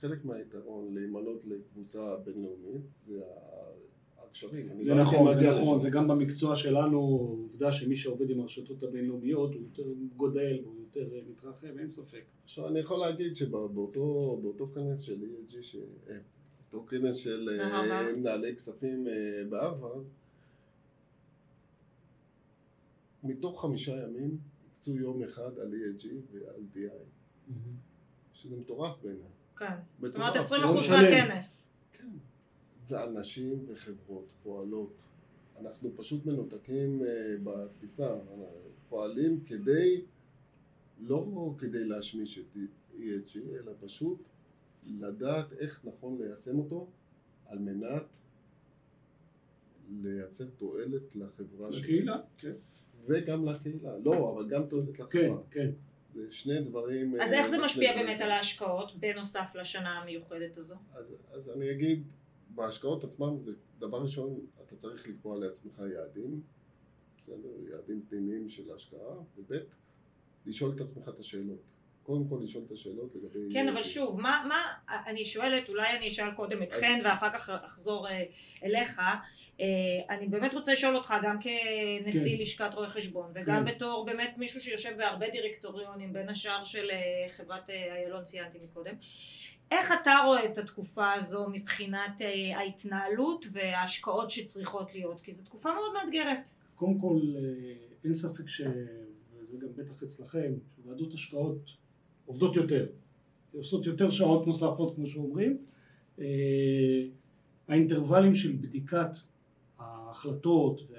חלק מהיתרון להימנות לקבוצה בינלאומית זה הקשרים. זה לא נכון, זה נכון, זה גם במקצוע שלנו, עובדה שמי שעובד עם הרשתות הבינלאומיות הוא יותר גודל והוא יותר מתרחב, אין ספק. עכשיו אני יכול להגיד שבאותו כנס של ESG, אה, אותו כנס של אה, מנהלי כספים אה, בהרווארד, מתוך חמישה ימים הקצו יום אחד על ESG ועל DI, שזה מטורף בעיניי. כן, זאת אומרת 20% מהכנס. כן, ואנשים וחברות פועלות. אנחנו פשוט מנותקים אה, בתפיסה, פועלים כדי, לא כדי להשמיש את ESG, אלא פשוט לדעת איך נכון ליישם אותו על מנת לייצר תועלת לחברה שלנו. לקהילה, כן. וגם לקהילה. לא, אבל גם תועלת לחברה. כן, כן. זה שני דברים... אז איך זה אה, משפיע באמת על ההשקעות, בנוסף לשנה המיוחדת הזו? אז, אז אני אגיד, בהשקעות עצמם זה דבר ראשון, אתה צריך לקבוע לעצמך יעדים, בסדר? יעדים פנימיים של ההשקעה, וב' לשאול את עצמך את השאלות. קודם כל לשאול את השאלות לגבי... כן, אבל שוב, מה, מה, אני שואלת, אולי אני אשאל קודם את חן ואחר כך אחזור אה, אליך. אה, אני באמת רוצה לשאול אותך, גם כנשיא כן. לשכת רואי חשבון, וגם כן. בתור באמת מישהו שיושב בהרבה דירקטוריונים, בין השאר של אה, חברת איילון, ציינתי מקודם. איך אתה רואה את התקופה הזו מבחינת ההתנהלות וההשקעות שצריכות להיות? כי זו תקופה מאוד מאתגרת. קודם כל, אין ספק ש... וזה גם בטח אצלכם, שוועדות השקעות עובדות יותר, עושות יותר שעות נוספות כמו שאומרים. אה, האינטרוולים של בדיקת ההחלטות וה...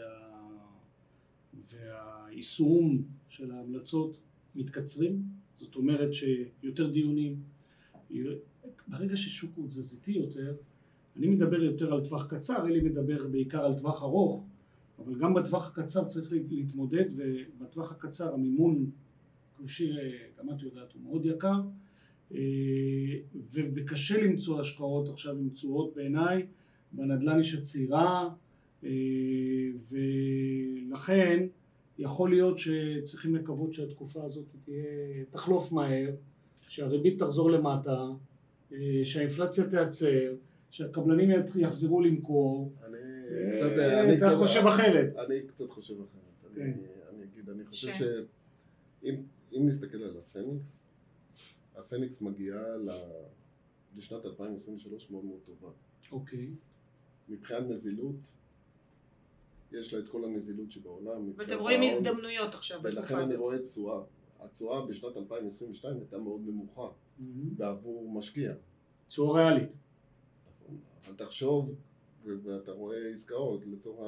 והיישום של ההמלצות מתקצרים, זאת אומרת שיותר דיונים, ברגע ששוק הוא תזזיתי יותר, אני מדבר יותר על טווח קצר, אלי מדבר בעיקר על טווח ארוך, אבל גם בטווח הקצר צריך להתמודד ובטווח הקצר המימון כמו שגם את יודעת הוא מאוד יקר אה, וקשה למצוא השקעות עכשיו עם תשואות בעיניי בנדל"ן יש עצירה אה, ולכן יכול להיות שצריכים לקוות שהתקופה הזאת תהיה, תחלוף מהר, שהריבית תחזור למטה, אה, שהאינפלציה תיעצר, שהקבלנים יחזרו למכור. אני קצת, אני אתה חושב אחרת. אני קצת חושב אחרת. אני, כן. אני אגיד, אני חושב שאם אם נסתכל על הפניקס, הפניקס מגיעה לשנת 2023 מאוד מאוד טובה. אוקיי. מבחינת נזילות, יש לה את כל הנזילות שבעולם. ואתם רואים הזדמנויות עכשיו. ולכן אני רואה תשואה. התשואה בשנת 2022 הייתה מאוד נמוכה. בעבור משקיע. תשואה ריאלית. נכון. אבל תחשוב ואתה רואה עסקאות, לצורך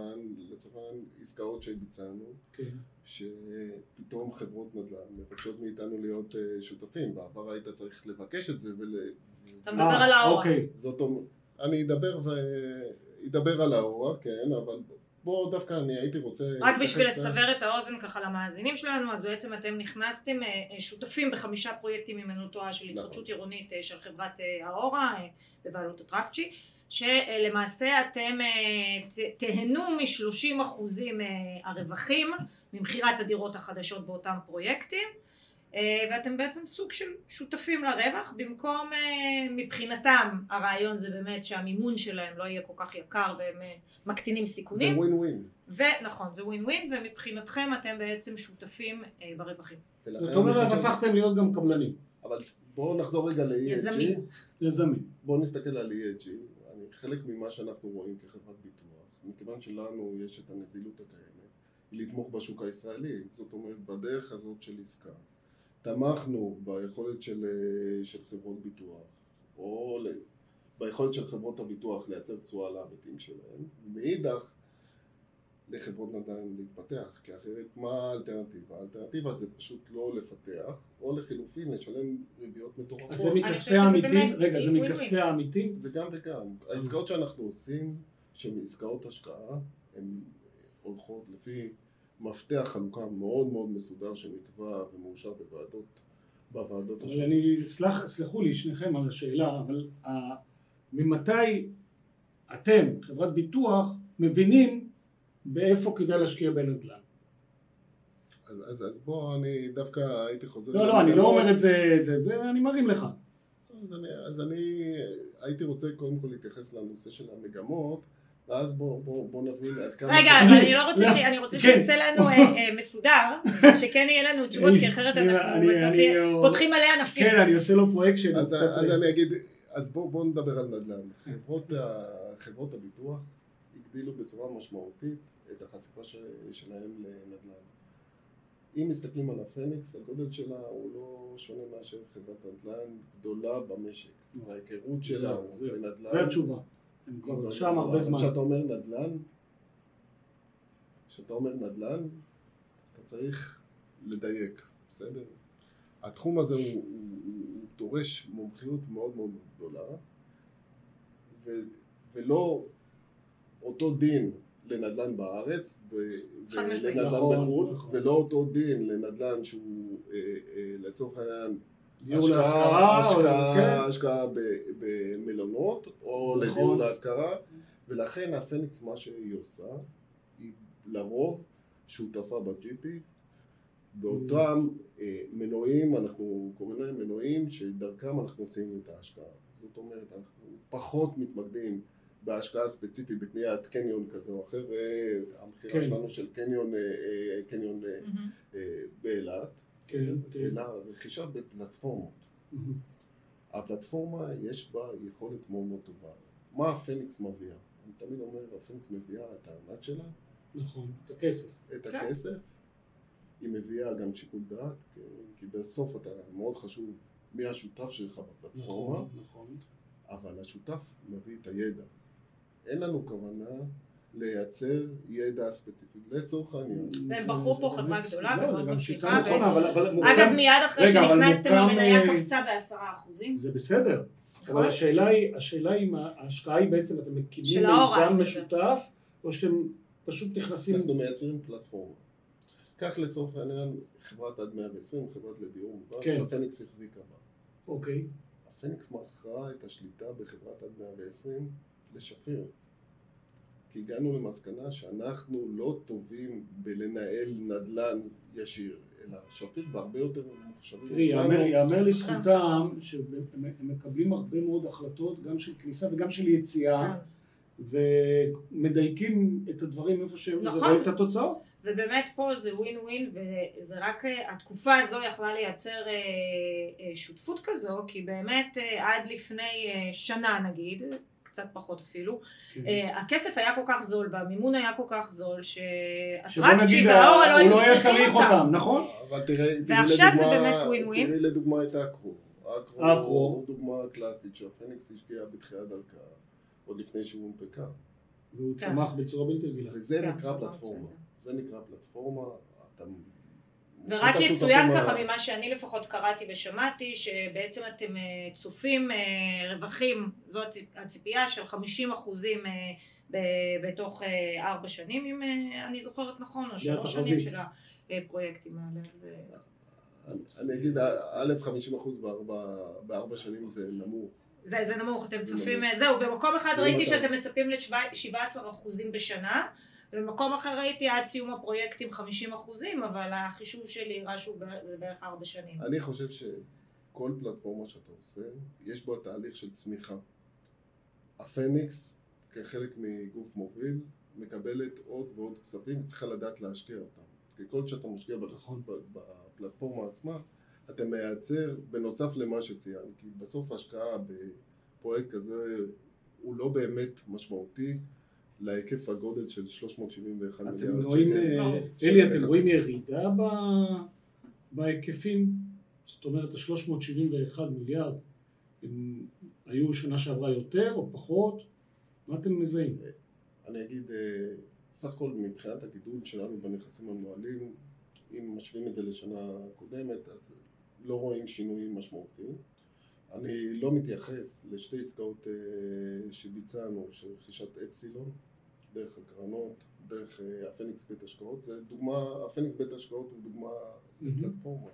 העניין עסקאות שביצענו, כן. שפתאום חברות נדל"ן מבקשות מאיתנו להיות uh, שותפים, בעבר היית צריך לבקש את זה ול... אתה מדבר על האורה. אוקיי. זאת אומרת, אני אדבר ו... אדבר על האורה, כן, אבל בוא דווקא אני הייתי רוצה... רק בשביל לסבר את האוזן ככה למאזינים שלנו, אז בעצם אתם נכנסתם אה, שותפים בחמישה פרויקטים אם אני לא טועה של התחדשות נכון. עירונית אה, של חברת האורה בבעלות הטרקצ'י שלמעשה אתם אה, תהנו מ-30 אחוזים אה, הרווחים ממכירת הדירות החדשות באותם פרויקטים אה, ואתם בעצם סוג של שותפים לרווח במקום מבחינתם הרעיון זה באמת שהמימון שלהם לא יהיה כל כך יקר והם מקטינים סיכונים. זה ווין ווין ונכון זה ווין ווין ומבחינתכם אתם בעצם שותפים ברווחים. זאת אומרת הפכתם להיות גם קבלנים. אבל בואו נחזור רגע ל-ESG יזמים. יזמים. בואו נסתכל על ESG חלק ממה שאנחנו רואים כחברת ביטוח, מכיוון שלנו יש את הנזילות הקיימת, היא לתמוך בשוק הישראלי, זאת אומרת בדרך הזאת של עסקה. תמכנו ביכולת של, אה, של חברות ביטוח, או ביכולת של חברות הביטוח לייצר תשואה לעמיתים שלהם, ומאידך לחברות נדל"ן להתפתח, כי אחרת מה האלטרנטיבה? האלטרנטיבה זה פשוט לא לפתח, או לחילופין לשלם ריביות מטורפות. אז זה מכספי העמיתים? רגע, זה מכספי העמיתים? זה גם וגם. העסקאות שאנחנו עושים, שהן עסקאות השקעה, הן הולכות לפי מפתח חלוקה מאוד מאוד מסודר שנקבע ומאושר בוועדות, בוועדות השונות. אני, סלח, סלחו לי שניכם על השאלה, אבל ממתי אתם, חברת ביטוח, מבינים באיפה כדאי להשקיע בנדל"ן. אז, אז, אז בוא, אני דווקא הייתי חוזר... לא, לא, אני לא אומר את זה, זה, זה, אני מרים לך. אז אני, אז אני הייתי רוצה קודם כל להתייחס לנושא של המגמות, ואז בוא, בוא, בוא נבין עד כמה... רגע, אבל אני לא רוצה ש... אני רוצה כן. שיצא לנו אה, אה, מסודר, שכן יהיה לנו תשובות, כי אחרת אנחנו בסוף פותחים מלא ענפים. כן, אני עושה לו projection. אז אני אגיד, אז בואו נדבר על נדל"ן. חברות הביטוח הגדילו בצורה משמעותית את החשיפה שלהם לנדל"ן. אם מסתכלים על הפניקס, הגודל שלה הוא לא שונה מאשר חברת נדל"ן גדולה במשק. ההיכרות שלה בנדל"ן... זה התשובה. אני כבר שם הרבה זמן. כשאתה אומר נדל"ן, כשאתה אומר נדל"ן, אתה צריך לדייק, בסדר? התחום הזה הוא, הוא, הוא דורש מומחיות מאוד מאוד גדולה, ו, ולא אותו דין לנדל"ן בארץ ולנדל"ן נכון, בחו"ל, נכון. ולא אותו דין לנדל"ן שהוא אה, אה, לצורך העניין השקעה, להשכרה, השקעה, כן. השקעה במלונות או נכון. לדיור להשכרה ולכן הפניקס מה שהיא עושה היא לרוב שותפה ב-GP באותם אה, מנועים, אנחנו קוראים להם מנועים שדרכם אנחנו עושים את ההשקעה זאת אומרת אנחנו פחות מתמקדים בהשקעה ספציפית בקניית קניון כזה או אחר, והמכירה כן. שלנו של קניון, אה, אה, קניון mm-hmm. באילת, כן, כן. רכישה בפלטפורמות. Mm-hmm. הפלטפורמה יש בה יכולת מאוד מאוד טובה. מה הפניקס מביאה? אני תמיד אומר, הפניקס מביאה את הארנק שלה. נכון, את הכסף. את כן. הכסף. היא מביאה גם שיקול דעת, כי בסוף אתה מאוד חשוב מי השותף שלך בפלטפורמה. נכון, נכון. אבל השותף מביא את הידע. אין לנו כוונה לייצר ידע ספציפי לצורך העניין. והם בחרו פה חברה גדולה לא, ומאוד מצליחה. אגב מיד אחרי שנכנסתם המניה אה, קפצה בעשרה אחוזים. זה בסדר. נכון. אבל השאלה היא, השאלה אם ההשקעה היא בעצם אתם מקימים מיזם משותף או שאתם פשוט נכנסים... אנחנו מייצרים פלטפורמה. קח לצורך העניין חברת עד 120, חברת לדיור מוגן, כן. שהפניקס החזיקה בה. אוקיי. הפניקס מכרה את השליטה בחברת עד 120 לשפיר. כי הגענו למסקנה שאנחנו לא טובים בלנהל נדל"ן ישיר, אלא שפיר בהרבה יותר מוחשבים. תראי, יאמר לזכותם שהם מקבלים הרבה מאוד החלטות, גם של כניסה וגם של יציאה, ומדייקים את הדברים איפה שהם, נכון. ורואים את התוצאות. ובאמת פה זה ווין ווין וזה רק התקופה הזו יכלה לייצר אה, אה, שותפות כזו כי באמת אה, עד לפני שנה נגיד קצת פחות אפילו. כן. Uh, הכסף היה כל כך זול והמימון היה כל כך זול שהטרקצ'י והאורה לא היו לא צריכים אותם. אותם, נכון? אבל תראה, ועכשיו לדוגמה, זה באמת ווין ווין. תראי לדוגמה את האקרו. האקרו הוא דוגמה קלאסית שהפניקס השקיע בתחילת דרכה עוד לפני שהוא הונפקה. והוא כן. צמח בצורה בלתי רגילה. וזה כן, נקרא פלטפורמה. זה נקרא פלטפורמה. ורק יצוין ככה ממה שאני לפחות קראתי ושמעתי שבעצם אתם אה, צופים אה, רווחים זו הציפייה של 50 אחוזים אה, בתוך ארבע שנים אם אני זוכרת נכון או שלוש שנים של הפרויקטים האלה אני אגיד א' 50 אחוז בארבע שנים זה נמוך. זה, זה נמוך אתם צופים זהו במקום אחד ראיתי שאתם מצפים ל-17 אחוזים בשנה במקום אחר ראיתי עד סיום הפרויקטים 50 אחוזים, אבל החישוב שלי הראה שזה בערך ארבע שנים. אני חושב שכל פלטפורמה שאתה עושה, יש בו תהליך של צמיחה. הפניקס, כחלק מגוף מוביל, מקבלת עוד ועוד כספים וצריכה לדעת להשקיע אותם. ככל שאתה משקיע נכון. בפלטפורמה עצמה, אתה מייצר, בנוסף למה שציינת, כי בסוף ההשקעה בפרויקט כזה הוא לא באמת משמעותי. להיקף הגודל של 371 מיליארד שקל. אה, אלי, אתם רואים ירידה בהיקפים? זאת אומרת, ה-371 מיליארד, הם היו שנה שעברה יותר או פחות? מה אתם מזהים? אני אגיד, אה, סך הכל מבחינת הגידול שלנו בנכסים המנוהלים, אם משווים את זה לשנה קודמת, אז לא רואים שינויים משמעותיים. אני לא מתייחס לשתי עסקאות אה, שביצענו של רכישת אפסילון דרך הקרנות, דרך אה, הפניקס בית השקעות, זה דוגמה, הפניקס בית השקעות הוא דוגמה לפלטפורמה.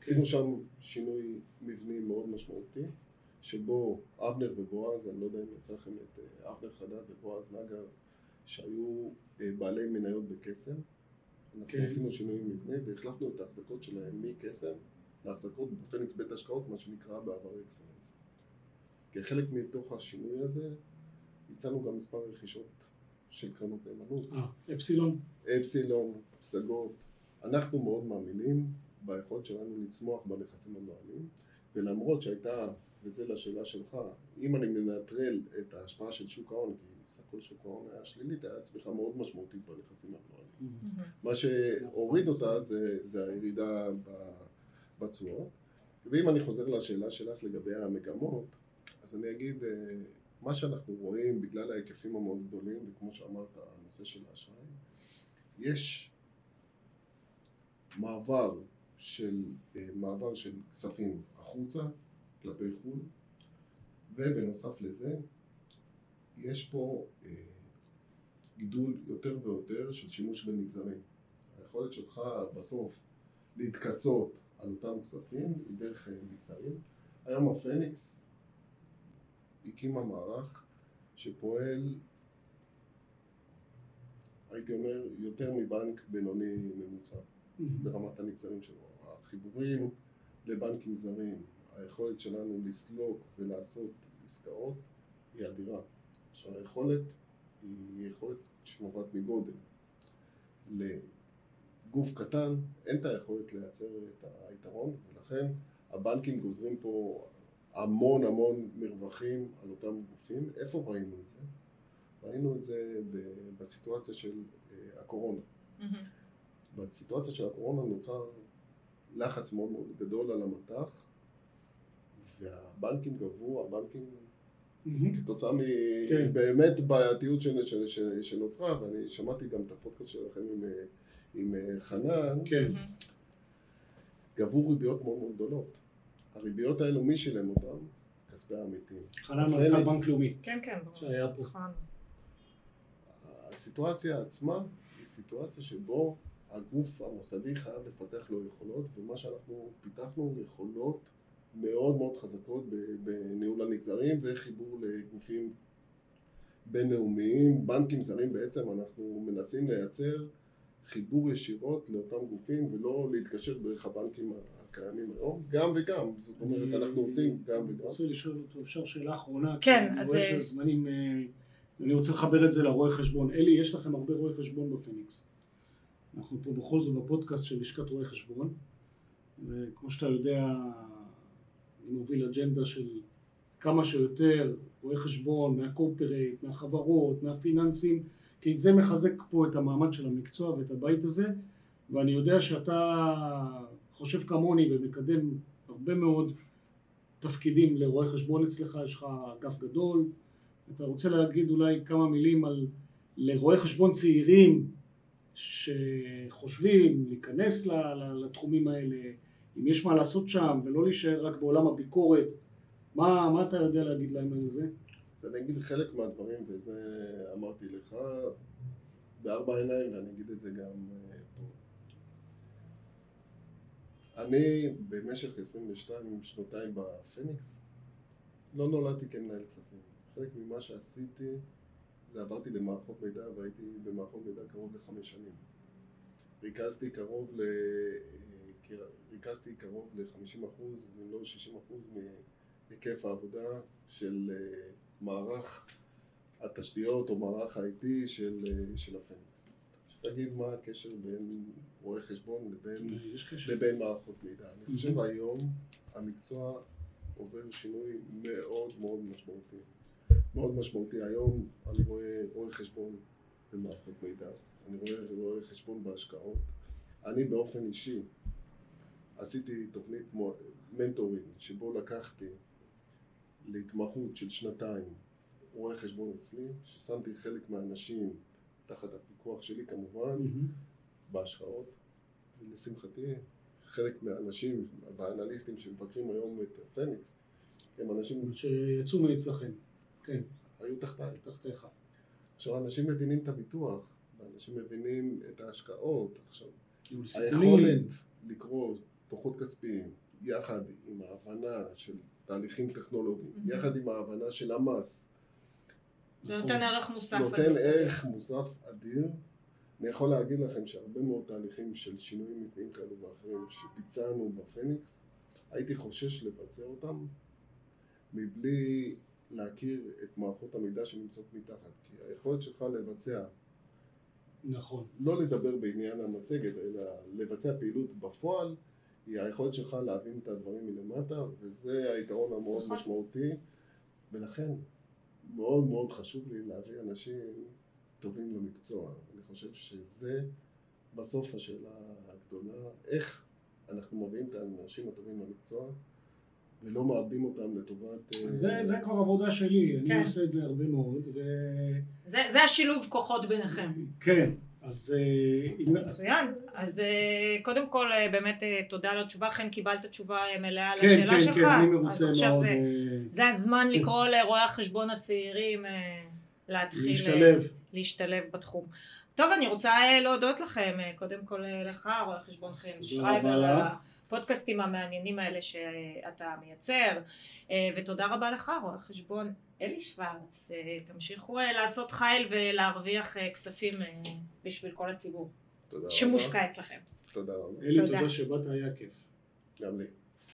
עשינו כן. שם שינוי מבני מאוד משמעותי, שבו אבנר ובועז, אני לא יודע אם יצא לכם את אה, אבנר חדד ובועז נגר, שהיו בעלי מניות בקסם, אנחנו כן. עשינו שינוי מבנה והחלפנו את ההחזקות שלהם מקסם להחזקות בפניקס בית השקעות, מה שנקרא בעבר אקסלנס. כחלק מתוך השינוי הזה, הצענו גם מספר רכישות של קרנות נאמנות. אה, אפסילון? אפסילון, פסגות. אנחנו מאוד מאמינים ביכולת שלנו לצמוח בנכסים המנוהלים, ולמרות שהייתה, וזה לשאלה שלך, אם אני מנטרל את ההשפעה של שוק ההון, כי סך הכל שוק ההון היה שלילית, היה צמיחה מאוד משמעותית בנכסים המנוהלים. Mm-hmm. מה שהוריד אותה זה, זה הירידה בתשואות. ואם אני חוזר לשאלה שלך לגבי המגמות, אז אני אגיד, אה, מה שאנחנו רואים בגלל ההיקפים המאוד גדולים, וכמו שאמרת, הנושא של האשראי, יש מעבר של, אה, מעבר של כספים החוצה, כלפי חו"ל, ובנוסף לזה, יש פה אה, גידול יותר ויותר של שימוש במגזרים. היכולת שלך בסוף להתכסות על אותם כספים היא דרך מגזרים. היום הפניקס הקימה מערך שפועל, הייתי אומר, יותר מבנק בינוני ממוצע. ברמת המגזרים שלו. החיבורים לבנקים זרים, היכולת שלנו לסלוק ולעשות עסקאות היא אדירה. עכשיו היכולת היא יכולת שנובעת מגודל. לגוף קטן אין את היכולת לייצר את היתרון ולכן הבנקים גוזרים פה המון המון מרווחים על אותם גופים. איפה ראינו את זה? ראינו את זה בסיטואציה של אה, הקורונה. Mm-hmm. בסיטואציה של הקורונה נוצר לחץ מאוד מאוד גדול על המטח והבנקים גבו, הבנקים כתוצאה מבאמת כן. בעייתיות שנוצרה, ואני שמעתי גם את הפודקאסט שלכם עם, עם חנן, כן. גבו ריביות מאוד מאוד גדולות. הריביות האלו, מי שילם אותן? כספי העמיתים. חנן מנכ"ל בנק לאומי. כן, כן. שהיה פה. נכון. הסיטואציה עצמה היא סיטואציה שבו הגוף המוסדי חייב לפתח לו יכולות, ומה שאנחנו פיתחנו יכולות מאוד מאוד חזקות בניהול הנגזרים וחיבור לגופים בינלאומיים, בנקים זרים בעצם אנחנו מנסים לייצר חיבור ישירות לאותם גופים ולא להתקשר דרך הבנקים הקיימים היום, גם וגם, זאת אומרת אנחנו עושים גם וגם. אני רוצה לשאול אותו, אפשר שאלה אחרונה? כן, אז... אני רואה אה, שהזמנים, אה, אני רוצה לחבר את זה לרואי חשבון. אלי, יש לכם הרבה רואי חשבון בפניקס. אנחנו פה בכל זאת בפודקאסט של לשכת רואי חשבון, וכמו שאתה יודע, אני מוביל אג'נדה של כמה שיותר רואי חשבון, מהקורפרייט, מהחברות, מהפיננסים, כי זה מחזק פה את המעמד של המקצוע ואת הבית הזה, ואני יודע שאתה חושב כמוני ומקדם הרבה מאוד תפקידים לרואי חשבון אצלך, יש לך אגף גדול, אתה רוצה להגיד אולי כמה מילים על לרואי חשבון צעירים שחושבים להיכנס לתחומים האלה, אם יש מה לעשות שם ולא להישאר רק בעולם הביקורת, מה, מה אתה יודע להגיד להם על זה? אז אני אגיד חלק מהדברים, וזה אמרתי לך בארבע עיניים, ואני אגיד את זה גם אה, פה. אני במשך 22 שנותיי בפניקס לא נולדתי כמנהל כספים. חלק ממה שעשיתי זה עברתי למערכות מידע והייתי במערכות מידע קרוב לחמש שנים. ריכזתי קרוב ל... ריכזתי קרוב ל-50% אם לא 60% מהיקף העבודה של אה, מערך התשתיות או מערך ה-IT של, אה, של הפניקס. שתגיד מה הקשר בין רואי חשבון לבין, לבין מערכות מידע. אני חושב היום המקצוע עובר שינוי מאוד מאוד משמעותי. מאוד משמעותי. היום אני רואה רואי חשבון במערכות מידע, אני רואה רואי חשבון בהשקעות. אני באופן אישי עשיתי תוכנית מנטורינג שבו לקחתי להתמחות של שנתיים רואה חשבון אצלי, ששמתי חלק מהאנשים תחת הפיקוח שלי כמובן mm-hmm. בהשקעות, ולשמחתי חלק מהאנשים והאנליסטים שמבקרים היום את פניקס הם אנשים שיצאו מאצלכם, כן, היו תחתיי, תחתיך. עכשיו אנשים מבינים את הביטוח, ואנשים מבינים את ההשקעות, עכשיו היכולת לקרוא דוחות כספיים יחד עם ההבנה של תהליכים טכנולוגיים, mm-hmm. יחד עם ההבנה של המס. זה נותן ערך מוסף נותן ערך מוסף אדיר, אני יכול להגיד לכם שהרבה מאוד תהליכים של שינויים מבניים כאלו ואחרים שביצענו בפניקס, הייתי חושש לבצע אותם מבלי להכיר את מערכות המידע שנמצאות מתחת, כי היכולת שלך לבצע נכון. לא לדבר בעניין המצגת, אלא לבצע פעילות בפועל, היא היכולת שלך להבין את הדברים מלמטה, וזה היתרון המאוד נכון. משמעותי, ולכן מאוד מאוד חשוב לי להביא אנשים טובים למקצוע. אני חושב שזה בסוף השאלה הגדולה, איך אנחנו מביאים את האנשים הטובים למקצוע ולא מאבדים אותם לטובת... אה, זה, זה כבר עבודה שלי, כן. אני עושה את זה הרבה מאוד. ו... זה, זה השילוב כוחות ביניכם. כן, אז... אה, מצוין. אז אה, קודם כל באמת תודה על התשובה, אכן קיבלת תשובה מלאה כן, לשאלה כן, שלך. כן, כן, אני מרוצה מאוד. זה, זה הזמן לקרוא לרואי החשבון הצעירים להתחיל... להשתלב. להשתלב בתחום. טוב, אני רוצה להודות לכם, קודם כל לך, רואה חשבון חן שרייבר, הפודקאסטים המעניינים האלה שאתה מייצר, ותודה רבה לך, רואה חשבון אלי שוורץ, תמשיכו לעשות חייל ולהרוויח כספים בשביל כל הציבור, שמושקע אצלכם. תודה רבה. אלי, תודה שבאת, היה כיף. גם לי.